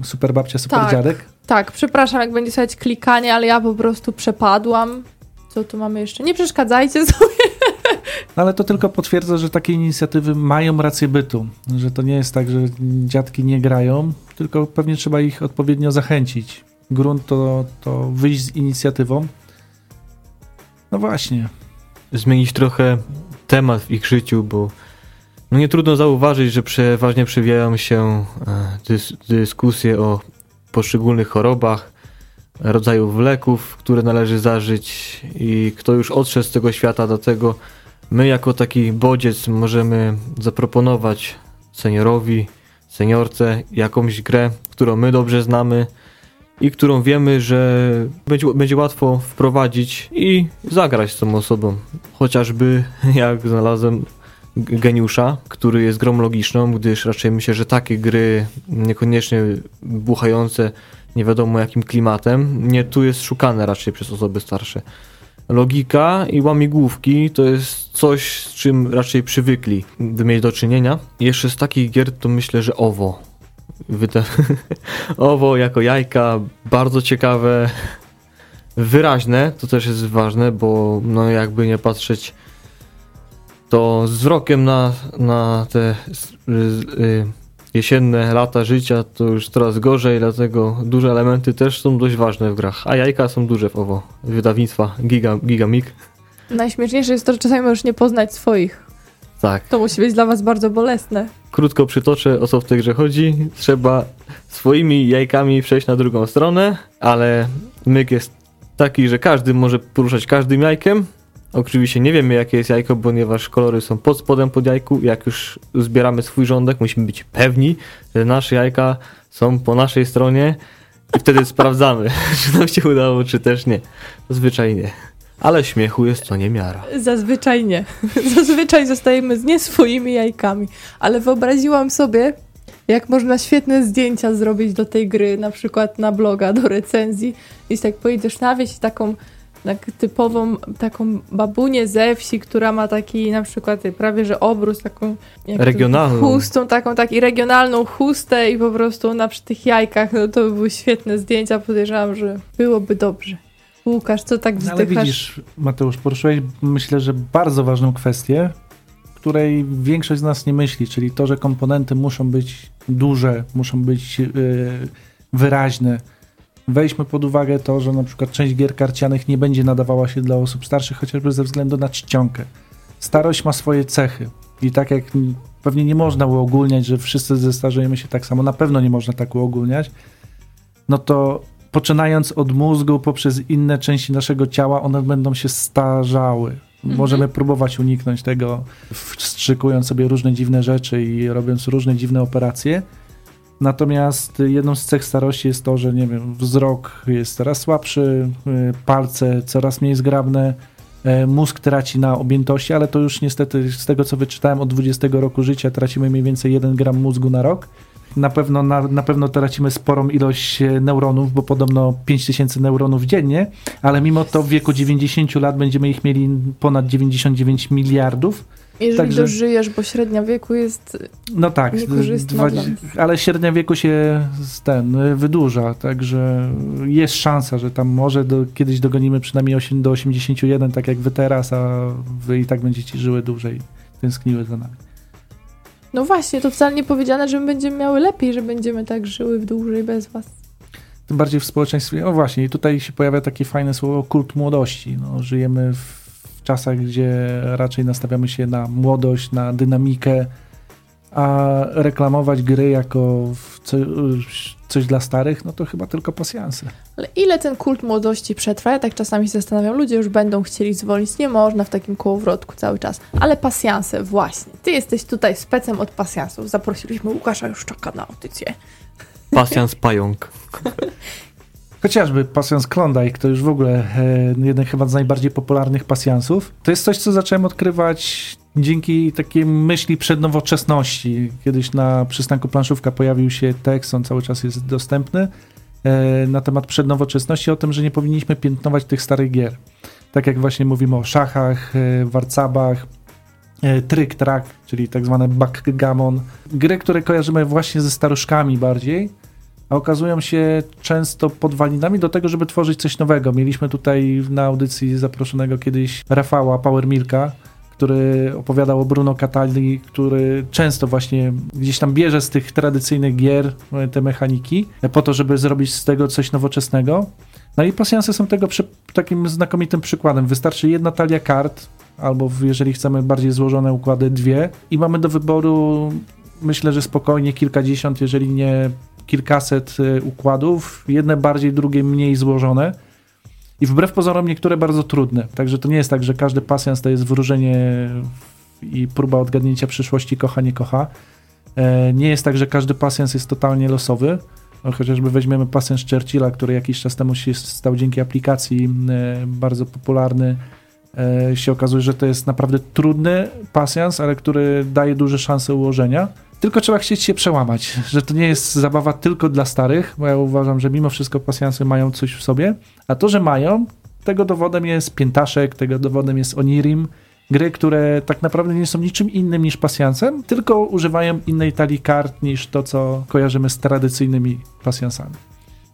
e, super babcia, super Tak. dziadek. Tak, przepraszam, jak będzie słychać klikanie, ale ja po prostu przepadłam. Co tu mamy jeszcze? Nie przeszkadzajcie sobie. No ale to tylko potwierdza, że takie inicjatywy mają rację bytu. Że to nie jest tak, że dziadki nie grają, tylko pewnie trzeba ich odpowiednio zachęcić. Grunt to, to wyjść z inicjatywą. No właśnie. zmienić trochę temat w ich życiu, bo no nie trudno zauważyć, że przeważnie przewijają się e, dys dyskusje o poszczególnych chorobach, rodzajów leków, które należy zażyć i kto już odszedł z tego świata, dlatego my jako taki bodziec możemy zaproponować seniorowi, seniorce jakąś grę, którą my dobrze znamy i którą wiemy, że będzie, będzie łatwo wprowadzić i zagrać z tą osobą. Chociażby jak znalazłem geniusza, który jest grą logiczną, gdyż raczej myślę, że takie gry niekoniecznie buchające nie wiadomo jakim klimatem, nie tu jest szukane raczej przez osoby starsze. Logika i łamigłówki to jest coś, z czym raczej przywykli by mieć do czynienia. Jeszcze z takich gier to myślę, że owo. Wyda- owo jako jajka, bardzo ciekawe, wyraźne, to też jest ważne, bo no jakby nie patrzeć, to z wzrokiem na, na te y, y, jesienne lata życia to już coraz gorzej, dlatego duże elementy też są dość ważne w grach, a jajka są duże w owo. Wydawnictwa Giga, Gigamik, Najśmieszniejsze jest to, że czasami możesz nie poznać swoich. Tak. To musi być dla was bardzo bolesne. Krótko przytoczę o co w tej grze chodzi. Trzeba swoimi jajkami przejść na drugą stronę, ale myk jest taki, że każdy może poruszać każdym jajkiem. Oczywiście nie wiemy jakie jest jajko, ponieważ kolory są pod spodem pod jajku. Jak już zbieramy swój rządek, musimy być pewni, że nasze jajka są po naszej stronie i wtedy sprawdzamy, czy nam się udało, czy też nie. Zazwyczaj nie. Ale śmiechu jest to nie miara. Zazwyczaj nie. Zazwyczaj zostajemy z nie swoimi jajkami. Ale wyobraziłam sobie, jak można świetne zdjęcia zrobić do tej gry, na przykład na bloga, do recenzji. I tak pojedziesz na wieś taką tak typową taką babunię ze wsi, która ma taki na przykład prawie że obrus, taką Regionalną. chustą, taką tak i regionalną chustę i po prostu ona przy tych jajkach, no to by były świetne zdjęcia, podejrzewam, że byłoby dobrze. Łukasz, co tak No, ale wzdychasz? widzisz, Mateusz, poruszyłeś myślę, że bardzo ważną kwestię, której większość z nas nie myśli, czyli to, że komponenty muszą być duże, muszą być yy, wyraźne. Weźmy pod uwagę to, że na przykład część gier karcianych nie będzie nadawała się dla osób starszych, chociażby ze względu na czcionkę. Starość ma swoje cechy i tak jak pewnie nie można uogólniać, że wszyscy zestarzejemy się tak samo, na pewno nie można tak uogólniać, no to poczynając od mózgu poprzez inne części naszego ciała, one będą się starzały. Możemy próbować uniknąć tego, wstrzykując sobie różne dziwne rzeczy i robiąc różne dziwne operacje. Natomiast jedną z cech starości jest to, że nie wiem, wzrok jest coraz słabszy, y, palce coraz mniej zgrabne, e, mózg traci na objętości, ale to już niestety z tego co wyczytałem od 20 roku życia tracimy mniej więcej 1 gram mózgu na rok. Na pewno, na, na pewno tracimy sporą ilość e, neuronów, bo podobno 5000 neuronów dziennie, ale mimo to w wieku 90 lat będziemy ich mieli ponad 99 miliardów. Jeżeli Także- dożyjesz, bo średnia wieku jest No tak, nas. ale średnia wieku się ten y, wydłuża, także jest szansa, że tam może do, kiedyś dogonimy przynajmniej 8, do 81, tak jak wy teraz, a wy i tak będziecie żyły dłużej, tęskniły za nami. No właśnie, to wcale nie powiedziane, że my będziemy miały lepiej, że będziemy tak żyły w dłużej bez was. Tym bardziej w społeczeństwie, no właśnie, i tutaj się pojawia takie fajne słowo kult młodości. No, żyjemy w czasach, gdzie raczej nastawiamy się na młodość, na dynamikę a reklamować gry jako co, coś dla starych, no to chyba tylko pasjanse. Ale ile ten kult młodości przetrwa? Ja tak czasami się zastanawiam, ludzie już będą chcieli zwolnić, nie można w takim kołowrotku cały czas. Ale pasjanse, właśnie. Ty jesteś tutaj specem od pasjansów. Zaprosiliśmy Łukasza już czeka na audycję. Pasjans pająk. Chociażby pasjans Klondike to już w ogóle e, jeden chyba z najbardziej popularnych pasjansów. To jest coś, co zacząłem odkrywać dzięki takiej myśli przednowoczesności. Kiedyś na przystanku planszówka pojawił się tekst, on cały czas jest dostępny, e, na temat przednowoczesności, o tym, że nie powinniśmy piętnować tych starych gier. Tak jak właśnie mówimy o szachach, e, warcabach, e, tryk track, czyli tak zwane backgammon. Gry, które kojarzymy właśnie ze staruszkami bardziej, a okazują się często podwalinami do tego, żeby tworzyć coś nowego. Mieliśmy tutaj na audycji zaproszonego kiedyś Rafała Power Milka, który opowiadał o Bruno Catali, który często właśnie gdzieś tam bierze z tych tradycyjnych gier e, te mechaniki po to, żeby zrobić z tego coś nowoczesnego. No i pasjansy są tego przy, takim znakomitym przykładem. Wystarczy jedna talia kart, albo jeżeli chcemy bardziej złożone układy, dwie i mamy do wyboru myślę, że spokojnie kilkadziesiąt, jeżeli nie kilkaset e, układów, jedne bardziej, drugie mniej złożone. I wbrew pozorom niektóre bardzo trudne. Także to nie jest tak, że każdy pasjans to jest wróżenie i próba odgadnięcia przyszłości kocha, nie kocha. E, nie jest tak, że każdy pasjans jest totalnie losowy. No, chociażby weźmiemy pasjans Churchilla, który jakiś czas temu się stał dzięki aplikacji e, bardzo popularny. Się okazuje, że to jest naprawdę trudny pasjans, ale który daje duże szanse ułożenia. Tylko trzeba chcieć się przełamać, że to nie jest zabawa tylko dla starych, bo ja uważam, że mimo wszystko pasjansy mają coś w sobie, a to, że mają, tego dowodem jest Piętaszek, tego dowodem jest Onirim, gry, które tak naprawdę nie są niczym innym niż pasjansem, tylko używają innej talii kart niż to, co kojarzymy z tradycyjnymi pasjansami.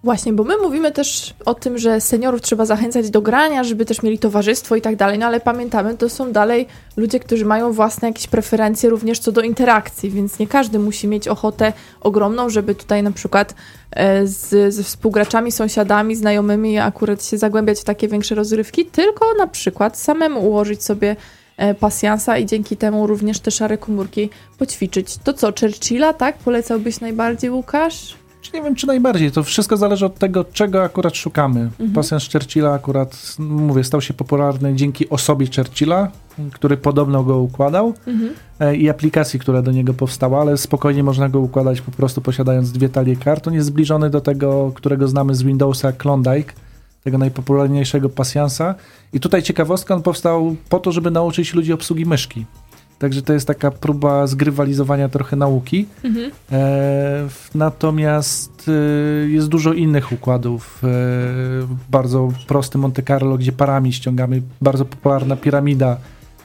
Właśnie, bo my mówimy też o tym, że seniorów trzeba zachęcać do grania, żeby też mieli towarzystwo i tak dalej, no ale pamiętamy, to są dalej ludzie, którzy mają własne jakieś preferencje również co do interakcji, więc nie każdy musi mieć ochotę ogromną, żeby tutaj na przykład e, z, ze współgraczami, sąsiadami, znajomymi akurat się zagłębiać w takie większe rozrywki, tylko na przykład samemu ułożyć sobie e, pasjansa i dzięki temu również te szare komórki poćwiczyć. To co, Churchilla, tak? Polecałbyś najbardziej, Łukasz? Nie wiem, czy najbardziej. To wszystko zależy od tego, czego akurat szukamy. Mhm. Pasjans Churchilla akurat, mówię, stał się popularny dzięki osobie Churchilla, który podobno go układał mhm. E, i aplikacji, która do niego powstała, ale spokojnie można go układać po prostu posiadając dwie talie kart. On jest zbliżony do tego, którego znamy z Windowsa Klondike, tego najpopularniejszego pasjansa. I tutaj ciekawostka, on powstał po to, żeby nauczyć ludzi obsługi myszki. Także to jest taka próba zgrywalizowania trochę nauki. Mhm. E, natomiast e, jest dużo innych układów. E, bardzo prosty Monte Carlo, gdzie parami ściągamy. Bardzo popularna piramida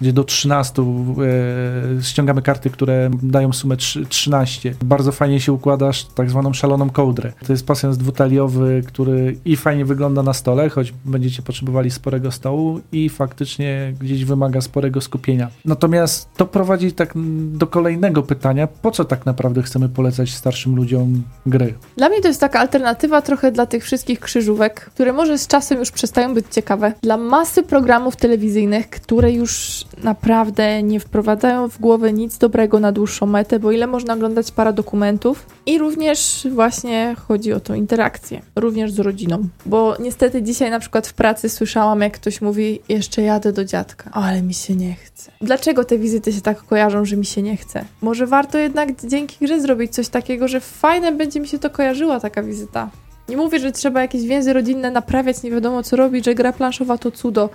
gdzie do 13 e, ściągamy karty, które dają sumę 3, 13. Bardzo fajnie się układasz tak zwaną szaloną kołdrę. To jest pasjans dwutaliowy, który i fajnie wygląda na stole, choć będziecie potrzebowali sporego stołu i faktycznie gdzieś wymaga sporego skupienia. Natomiast to prowadzi tak do kolejnego pytania, po co tak naprawdę chcemy polecać starszym ludziom gry? Dla mnie to jest taka alternatywa trochę dla tych wszystkich krzyżówek, które może z czasem już przestają być ciekawe. Dla masy programów telewizyjnych, które już naprawdę nie wprowadzają w głowę nic dobrego na dłuższą metę, bo ile można oglądać para dokumentów i również właśnie chodzi o tą interakcję, również z rodziną. Bo niestety dzisiaj na przykład w pracy słyszałam, jak ktoś mówi, jeszcze jadę do dziadka, ale mi się nie chce. Dlaczego te wizyty się tak kojarzą, że mi się nie chce? Może warto jednak dzięki grze zrobić coś takiego, że fajne będzie mi się to kojarzyła taka wizyta. Nie mówię, że trzeba jakieś więzy rodzinne naprawiać, nie wiadomo co robić, że gra planszowa to cudo,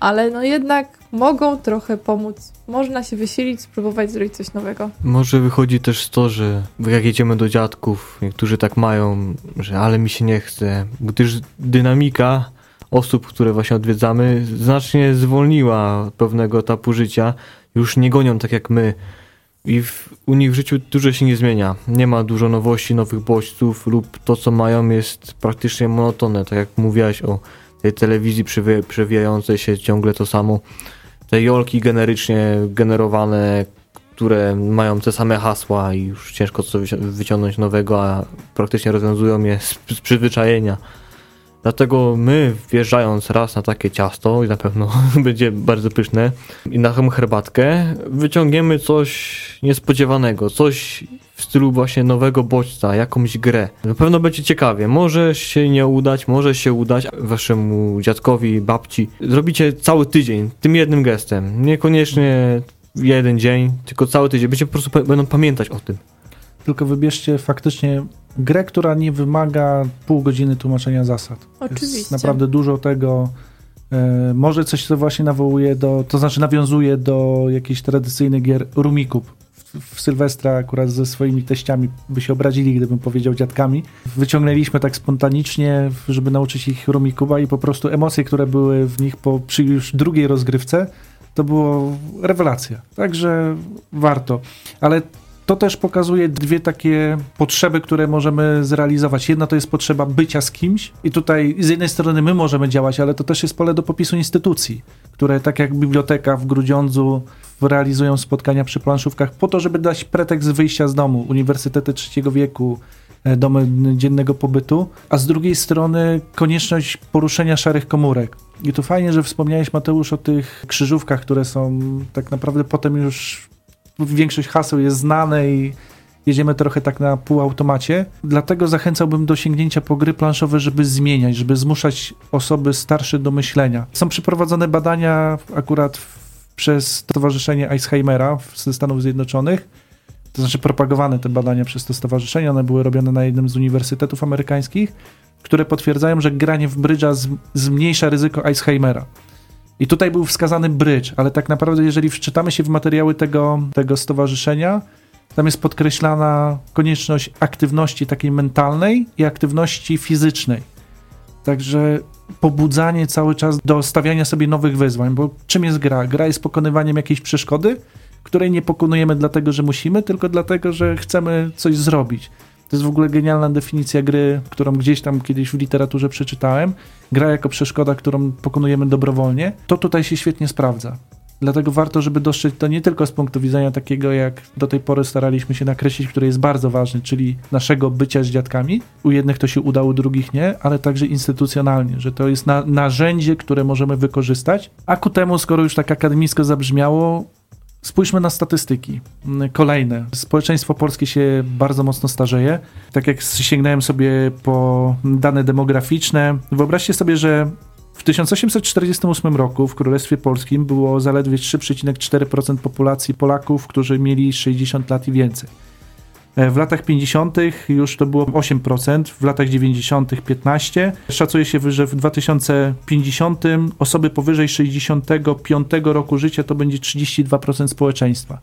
ale no jednak mogą trochę pomóc. Można się wysilić, spróbować zrobić coś nowego. Może wychodzi też z to, że jak jedziemy do dziadków, niektórzy tak mają, że ale mi się nie chce, gdyż dynamika osób, które właśnie odwiedzamy, znacznie zwolniła pewnego etapu życia. Już nie gonią tak jak my. I w, u nich w życiu dużo się nie zmienia. Nie ma dużo nowości, nowych bodźców lub to, co mają jest praktycznie monotonne. Tak jak mówiłaś o tej telewizji przewijającej się ciągle to samo. Te jolki generycznie generowane, które mają te same hasła i już ciężko co wyciągnąć nowego, a praktycznie rozwiązują je z, z przyzwyczajenia. Dlatego my, wjeżdżając raz na takie ciasto, i na pewno będzie bardzo pyszne, i na herbatkę, wyciągniemy coś niespodziewanego, coś w stylu właśnie nowego bodźca, jakąś grę. Na pewno będzie ciekawie. Może się nie udać, może się udać waszemu dziadkowi, babci. Zrobicie cały tydzień tym jednym gestem. Niekoniecznie jeden dzień, tylko cały tydzień. Będziecie po prostu będą pamiętać o tym. Tylko wybierzcie faktycznie grę, która nie wymaga pół godziny tłumaczenia zasad. Oczywiście. Jest naprawdę dużo tego. E, może coś, co właśnie nawołuje do, to znaczy nawiązuje do jakichś tradycyjnych gier Rumikub. W, w Sylwestra akurat ze swoimi teściami by się obrazili, gdybym powiedział dziadkami. Wyciągnęliśmy tak spontanicznie, żeby nauczyć ich Rumikuba i po prostu emocje, które były w nich po, przy już drugiej rozgrywce, to było rewelacja. Także warto. Ale to też pokazuje dwie takie potrzeby, które możemy zrealizować. Jedna to jest potrzeba bycia z kimś, i tutaj z jednej strony my możemy działać, ale to też jest pole do popisu instytucji, które tak jak biblioteka w Grudziądzu realizują spotkania przy planszówkach po to, żeby dać pretekst wyjścia z domu, uniwersytety trzeciego wieku, e, domy dziennego pobytu, a z drugiej strony konieczność poruszenia szarych komórek. I tu fajnie, że wspomniałeś Mateusz o tych krzyżówkach, które są tak naprawdę potem już większość haseł jest znane i jedziemy trochę tak na półautomacie. Dlatego zachęcałbym do sięgnięcia po gry planszowe, żeby zmieniać, żeby zmuszać osoby starsze do myślenia. Są przeprowadzone badania akurat przez Stowarzyszenie Alzheimera ze Stanów Zjednoczonych. To znaczy propagowane te badania przez to stowarzyszenie. One były robione na jednym z uniwersytetów amerykańskich, które potwierdzają, że granie w brydża zmniejsza ryzyko Alzheimera. I tutaj był wskazany brydż, ale tak naprawdę, jeżeli wczytamy się w materiały tego, tego stowarzyszenia, tam jest podkreślana konieczność aktywności takiej mentalnej i aktywności fizycznej. Także pobudzanie cały czas do stawiania sobie nowych wyzwań, bo czym jest gra? Gra jest pokonywaniem jakiejś przeszkody, której nie pokonujemy dlatego, że musimy, tylko dlatego, że chcemy coś zrobić. To jest w ogóle genialna definicja gry, którą gdzieś tam kiedyś w literaturze przeczytałem. Gra jako przeszkoda, którą pokonujemy dobrowolnie. To tutaj się świetnie sprawdza. Dlatego warto, żeby dostrzec to nie tylko z punktu widzenia takiego, jak do tej pory staraliśmy się nakreślić, który jest bardzo ważny, czyli naszego bycia z dziadkami. U jednych to się udało, u drugich nie, ale także instytucjonalnie, że to jest na, narzędzie, które możemy wykorzystać. A ku temu, skoro już tak akademicko zabrzmiało, Spójrzmy na statystyki. Mm, Kolejne. Społeczeństwo polskie się bardzo mocno starzeje. Tak jak sięgnąłem sobie po dane demograficzne, wyobraźcie sobie, że w 1848 roku w Królestwie Polskim było zaledwie 3,4% populacji Polaków, którzy mieli 60 lat i więcej. E, W latach 50. już to było 8%, w latach 90. 15%. Szacuje się, że w 2050 osoby powyżej 65 roku życia to będzie 32% społeczeństwa.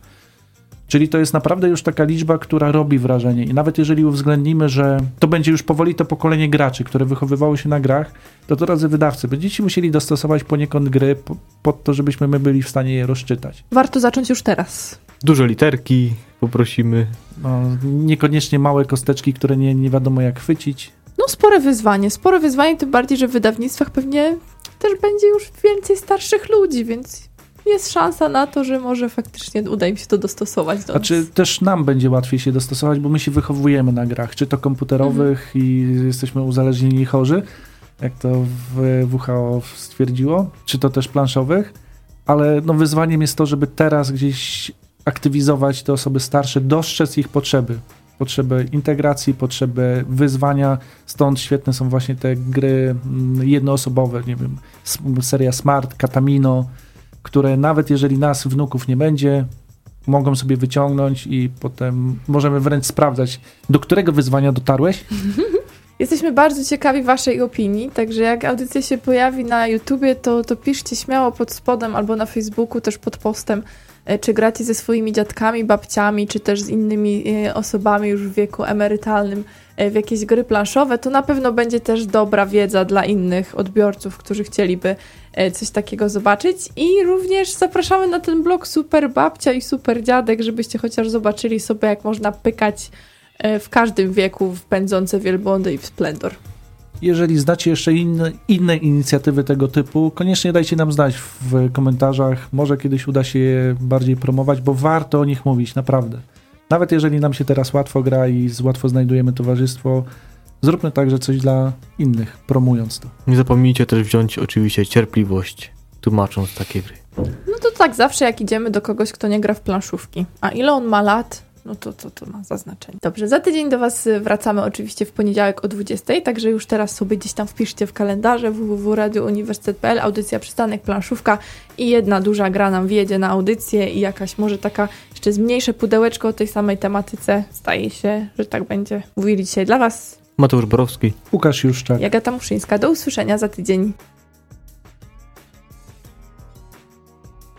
Czyli to jest naprawdę już taka liczba, która robi wrażenie. I nawet jeżeli uwzględnimy, że to będzie już powoli to pokolenie graczy, które wychowywało się na grach, to drodzy wydawcy, będziecie musieli dostosować poniekąd gry po, pod to, żebyśmy my byli w stanie je rozczytać. Warto zacząć już teraz. Duże literki poprosimy. No, niekoniecznie małe kosteczki, które nie, nie wiadomo jak chwycić. No spore wyzwanie, spore wyzwanie, tym bardziej, że w wydawnictwach pewnie też będzie już więcej starszych ludzi, więc jest szansa na to, że może faktycznie uda im się to dostosować do Znaczy nas. też nam będzie łatwiej się dostosować, bo my się wychowujemy na grach, czy to komputerowych i jesteśmy uzależnieni i chorzy, jak to w WHO stwierdziło, czy to też planszowych, ale no wyzwaniem jest to, żeby teraz gdzieś aktywizować te osoby starsze, dostrzec ich potrzeby. Potrzeby integracji, potrzeby wyzwania. Stąd świetne są właśnie te gry mm, jednoosobowe, nie wiem, seria Smart, Katamino, które nawet jeżeli nas, wnuków nie będzie, mogą sobie wyciągnąć i potem możemy wręcz sprawdzać, do którego wyzwania dotarłeś. Jesteśmy bardzo ciekawi Waszej opinii, także jak audycja się pojawi na YouTubie, to, to piszcie śmiało pod spodem albo na Facebooku, też pod postem, e, czy gracie ze swoimi dziadkami, babciami, czy też z innymi e, osobami już w wieku emerytalnym e, w jakieś gry planszowe. To na pewno będzie też dobra wiedza dla innych odbiorców, którzy chcieliby coś takiego zobaczyć. I również zapraszamy na ten blog Super Babcia i Super Dziadek, żebyście chociaż zobaczyli sobie, jak można pykać e, w każdym wieku w pędzące wielbłądy i w splendor. Jeżeli znacie jeszcze inne, inne inicjatywy tego typu, koniecznie dajcie nam znać w komentarzach. Może kiedyś uda się je bardziej promować, bo warto o nich mówić, naprawdę. Nawet jeżeli nam się teraz łatwo gra i z- łatwo znajdujemy towarzystwo, zróbmy także coś dla innych, promując to. Nie zapomnijcie też wziąć oczywiście cierpliwość, tłumacząc takie gry. No to tak zawsze jak idziemy do kogoś, kto nie gra w planszówki. A ile on ma lat, no to, to, to ma zaznaczenie. Dobrze, za tydzień do Was wracamy oczywiście w poniedziałek o 20, także już teraz sobie gdzieś tam wpiszcie w kalendarze www.radiouniwersytet.pl, audycja Przystanek Planszówka i jedna duża gra nam wjedzie na audycję i jakaś może taka jeszcze zmniejsze pudełeczko o tej samej tematyce. Staje się, że tak będzie. Mówili dzisiaj dla Was Mateusz Borowski. Łukasz Juszczak. Jagata Muszyńska. Do usłyszenia za tydzień.